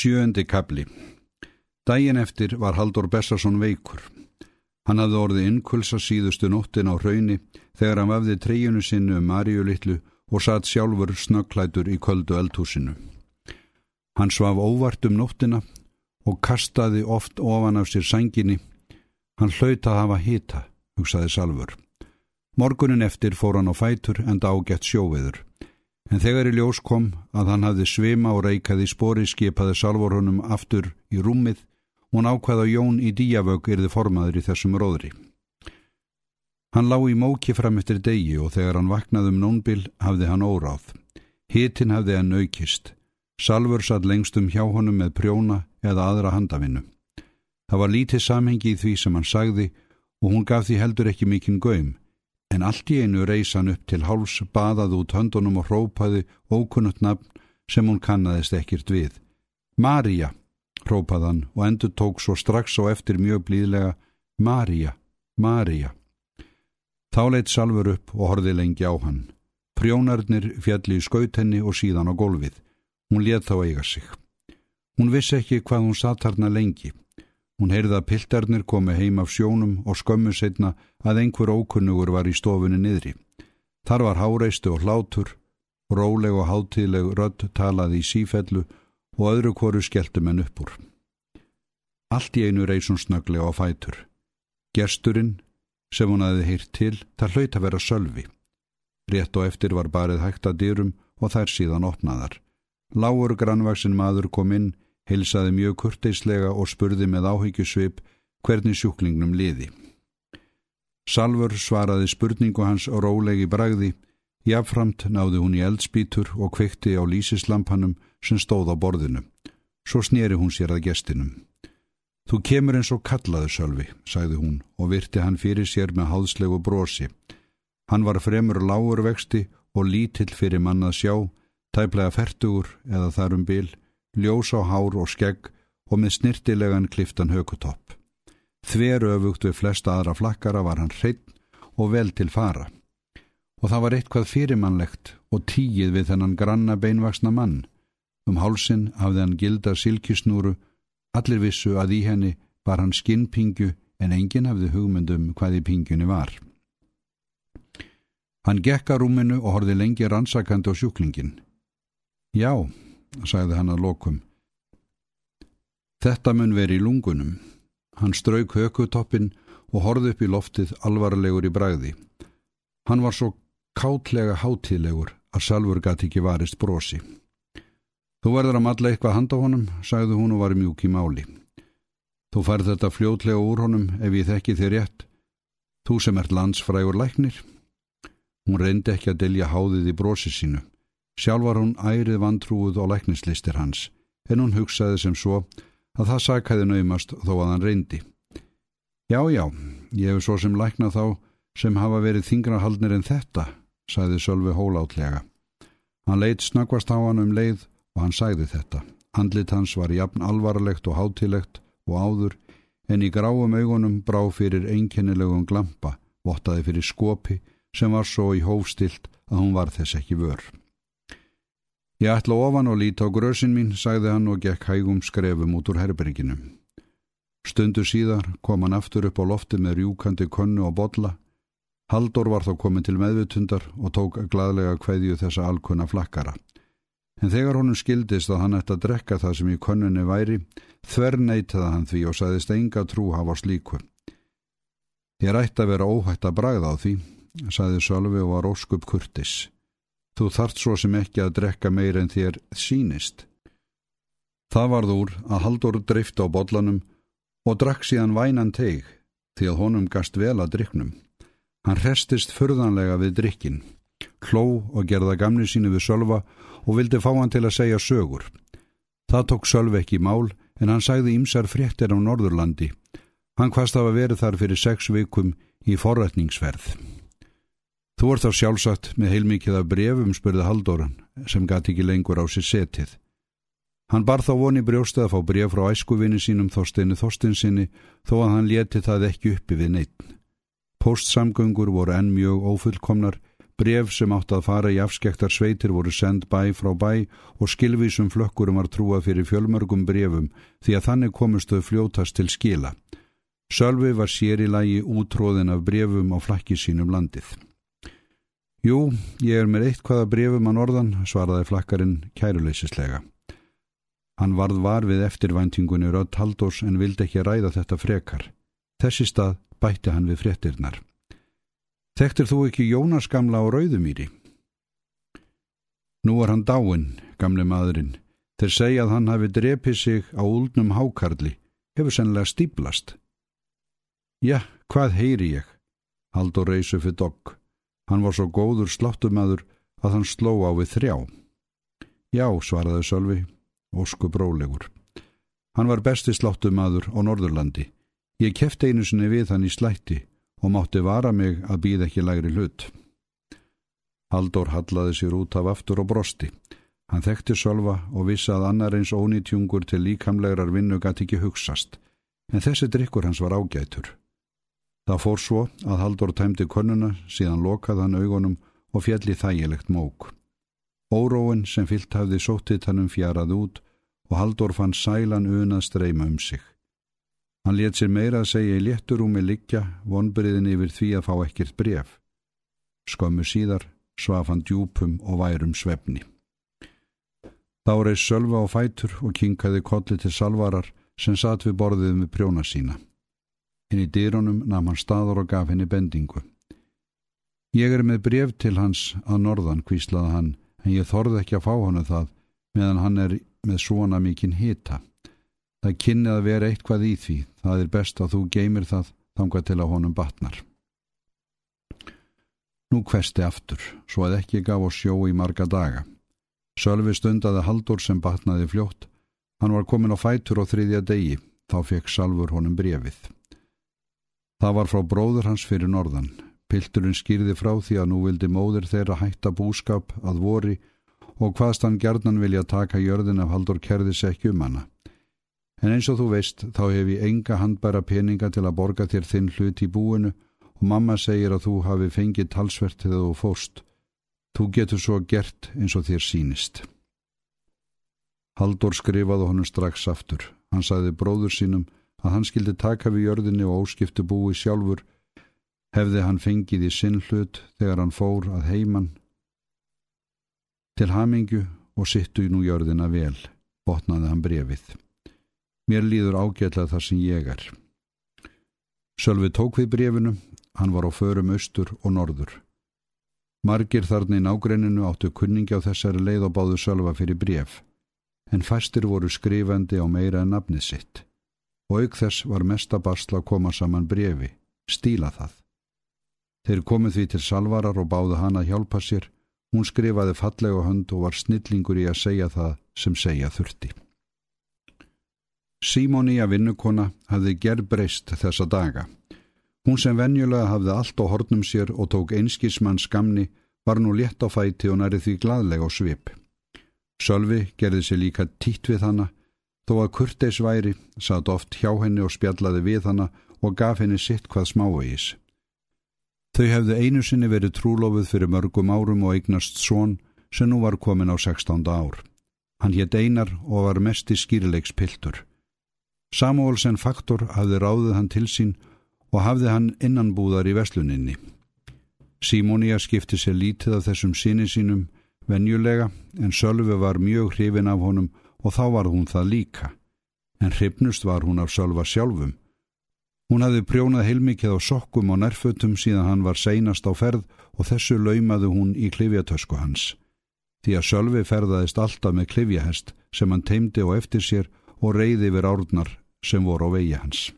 Sjöndi kabli Dægin eftir var Haldur Bessarsson veikur. Hann hafði orðið innkulsa síðustu nóttin á hrauni þegar hann vafði treyjunu sinnu um Maríu litlu og satt sjálfur snöggklætur í köldu eldhúsinu. Hann svaf óvart um nóttina og kastaði oft ofan af sér sanginni. Hann hlaut að hafa hita, hugsaði Salfur. Morgunin eftir fór hann á fætur en dágett sjóveður. En þegar í ljós kom að hann hafði svima og reikaði spori skipaði Salvor honum aftur í rúmið hann ákvaða Jón í díavög erði formaður í þessum róðri. Hann lá í móki fram eftir degi og þegar hann vaknaði um nónbil hafði hann óráð. Hitin hafði hann aukist. Salvur satt lengstum hjá honum með prjóna eða aðra handavinnu. Það var lítið samhengi í því sem hann sagði og hún gaf því heldur ekki mikinn göym en allt í einu reys hann upp til háls, baðað út höndunum og hrópaði ókunnut nafn sem hún kannadist ekkert við. Marja, hrópað hann og endur tók svo strax og eftir mjög blíðlega, Marja, Marja. Þá leitt Salfur upp og horði lengi á hann. Prjónarnir fjalli í skaut henni og síðan á gólfið. Hún let þá eiga sig. Hún vissi ekki hvað hún satt harna lengi. Hún heyrði að piltarnir komi heim af sjónum og skömmu setna að einhver ókunnugur var í stofunni niðri. Þar var háreistu og hlátur, róleg og hátíðleg rödd talaði í sífellu og öðru koru skelltu menn upp úr. Allt í einu reysun snöglega á fætur. Gersturinn, sem hún aðið heyrt til, það hlaut að vera sölvi. Rétt og eftir var barið hægt að dyrum og þær síðan opnaðar. Lágur grannvaksin maður kom inn, heilsaði mjög kurteislega og spurði með áhyggjusvip hvernig sjúklingnum liði. Salfur svaraði spurningu hans rólegi bragði, jafnframt náði hún í eldspítur og kveikti á lísislampanum sem stóð á borðinu. Svo snýri hún sér að gestinum. Þú kemur eins og kallaðu Sölvi, sagði hún og virti hann fyrir sér með háðslegu brosi. Hann var fremur lágur vexti og lítill fyrir mann að sjá, tæplega fertugur eða þarum bil, ljós á hár og skegg og með snirtilegan kliftan hökutopp. Þver öfugt við flesta aðra flakkara var hann hreitt og vel til fara. Og það var eitthvað fyrirmannlegt og tíið við þennan granna beinvaksna mann. Um hálsin hafði hann gilda silkisnúru, allir vissu að í henni var hann skinnpingju en enginn hafði hugmyndum hvað í pingjunni var. Hann gekka rúminu og horfi lengi rannsakandi á sjúklingin. Já, sagði hann að lokum. Þetta mun veri í lungunum. Hann strauk hökutoppin og horði upp í loftið alvarlegur í bræði. Hann var svo kátlega hátíðlegur að Salfur gæti ekki varist brosi. Þú verður að matla eitthvað handa honum, sagði hún og var mjúk í máli. Þú færð þetta fljótlega úr honum ef ég þekki þér rétt. Þú sem ert landsfrægur læknir. Hún reyndi ekki að delja háðið í brosi sínu. Sjálf var hún ærið vantrúið á læknislistir hans, en hún hugsaði sem svo að það sakæði naumast þó að hann reyndi. Já, já, ég hef svo sem læknað þá sem hafa verið þingrahaldnir en þetta, sagði Sölvi hólátlega. Hann leitt snakvast á hann um leið og hann sagði þetta. Andlit hans var jafn alvarlegt og hátilegt og áður, en í gráum augunum brá fyrir einkennilegum glampa, vottaði fyrir skopi sem var svo í hófstilt að hún var þess ekki vörð. Ég ætla ofan og líti á grösin mín, sagði hann og gekk hægum skrefum út úr herberginu. Stundu síðar kom hann aftur upp á lofti með rjúkandi konnu og botla. Haldur var þá komin til meðvutundar og tók gladlega hverju þessa alkunna flakkara. En þegar honum skildist að hann ætti að drekka það sem í konnunni væri, þver neytaði hann því og sagðist enga trú hafa slíku. Ég ætti að vera óhætt að bragða á því, sagði Sölvi og var óskup kurtis. Þú þart svo sem ekki að drekka meir en þér sínist. Það varð úr að Haldur drift á bollanum og drakk síðan vænan teig því að honum gast vel að driknum. Hann restist förðanlega við drikkin, kló og gerða gamni sínu við Sölva og vildi fá hann til að segja sögur. Það tók Sölvi ekki mál en hann sagði ímsar fréttir á Norðurlandi. Hann hvast af að verið þar fyrir sex vikum í forrætningsverð. Þú ert þá sjálfsagt með heilmikið af brefum, spurði Halldóran, sem gati ekki lengur á sér setið. Hann bar þá voni brjóstið að fá bref frá æskuvinni sínum Þorsteinu Þorstinsinni þó að hann leti það ekki uppi við neitt. Postsamgöngur voru enn mjög ófullkomnar, Bref sem átt að fara í afskektar sveitir voru send bæ frá bæ og skilvísum flökkurum var trúað fyrir fjölmörgum brefum því að þannig komist þau fljótast til skila. Sölvi var sér í lagi útróðin af brefum á flakki sínum landið. Jú, ég er með eitt hvaða brefum að norðan, svaraði flakkarinn kæruleysislega. Hann varð var við eftirvæntingunni Rödd Haldós en vildi ekki ræða þetta frekar. Þessi stað bætti hann við fréttirnar. Þekktir þú ekki Jónas gamla á Rauðumýri? Nú er hann dáin, gamle maðurinn. Þeir segja að hann hafi drepið sig á úldnum hákarli, hefur sennilega stíplast. Já, hvað heyri ég? Haldur reysu fyrir dogg. Hann var svo góður sláttumadur að hann sló á við þrjá. Já, svaraði Sölvi, ósku brólegur. Hann var besti sláttumadur á Norðurlandi. Ég kefti einu sinni við hann í slætti og mátti vara mig að býð ekki lægri hlut. Haldur hallaði sér út af aftur og brosti. Hann þekkti Sölva og vissi að annar eins ónýtjungur til líkamlegar vinnu gæti ekki hugsast, en þessi drikkur hans var ágætur. Það fór svo að Haldur tæmdi konuna, síðan lokaði hann augunum og fjalli þægilegt mók. Óróin sem fyllt hafði sóttið hannum fjarað út og Haldur fann sælan unað streyma um sig. Hann let sér meira að segja í létturúmi liggja vonbriðin yfir því að fá ekkert bref. Skömmu síðar svaf hann djúpum og værum svefni. Þá reys Sölva á fætur og kinkaði kolli til salvarar sem satt við borðið með prjóna sína. Hinn í dýrunum nam hann staður og gaf henni bendingu. Ég er með bref til hans að norðan, kvíslaði hann, en ég þorði ekki að fá hannu það meðan hann er með svona mikinn hita. Það kynni að vera eitthvað í því, það er best að þú geymir það þangað til að honum batnar. Nú hvesti aftur, svo að ekki gaf á sjó í marga daga. Sölvi stundaði haldur sem batnaði fljótt. Hann var komin á fætur á þriðja degi, þá fekk Salfur honum brefið. Það var frá bróður hans fyrir norðan. Pilturinn skýrði frá því að nú vildi móður þeirra hætta búskap að vori og hvaðst hann gerðnan vilja taka jörðin af haldur kerðis ekki um hana. En eins og þú veist, þá hef ég enga handbæra peninga til að borga þér þinn hlut í búinu og mamma segir að þú hafi fengið talsvert til þú fóst. Þú getur svo gert eins og þér sínist. Haldur skrifaði honum strax aftur. Hann sagði bróður sínum að hann skildi taka við jörðinni og óskiptu búi sjálfur hefði hann fengið í sinn hlut þegar hann fór að heiman til hamingju og sittu nú jörðina vel, botnaði hann brefið. Mér líður ágætla þar sem ég er. Sölvi tók við brefinu, hann var á förum austur og norður. Margir þarna í nágreininu áttu kunningi á þessari leið og báðu Sölva fyrir bref, en fæstir voru skrifandi á meira en nafnið sitt. Og auk þess var mestabastla að koma saman brefi, stíla það. Þeir komið því til Salvarar og báðu hann að hjálpa sér, hún skrifaði fallega hönd og var snillingur í að segja það sem segja þurfti. Símónia vinnukona hafði gerð breyst þessa daga. Hún sem venjulega hafði allt á hornum sér og tók einskismann skamni var nú létt á fæti og nærið því gladlega á svip. Sölvi gerði sér líka títt við hana, þó að kurteis væri, satt oft hjá henni og spjallaði við hana og gaf henni sitt hvað smávegis. Þau hefðu einu sinni verið trúlofið fyrir mörgum árum og eignast svon sem nú var komin á 16. ár. Hann hétt einar og var mest í skýrleikspiltur. Samuelsen faktor hafði ráðið hann til sín og hafði hann innanbúðar í vesluninni. Simónia skipti sér lítið af þessum síni sínum venjulega en Sölvi var mjög hrifin af honum og þá var hún það líka. En hrifnust var hún af Sölva sjálfum. Hún hafði prjónað heilmikið á sokkum og nærfötum síðan hann var seinast á ferð og þessu laumaði hún í klifjatösku hans. Því að Sölvi ferðaðist alltaf með klifjahest sem hann teimdi á eftir sér og reyði yfir árnar sem voru á vegi hans.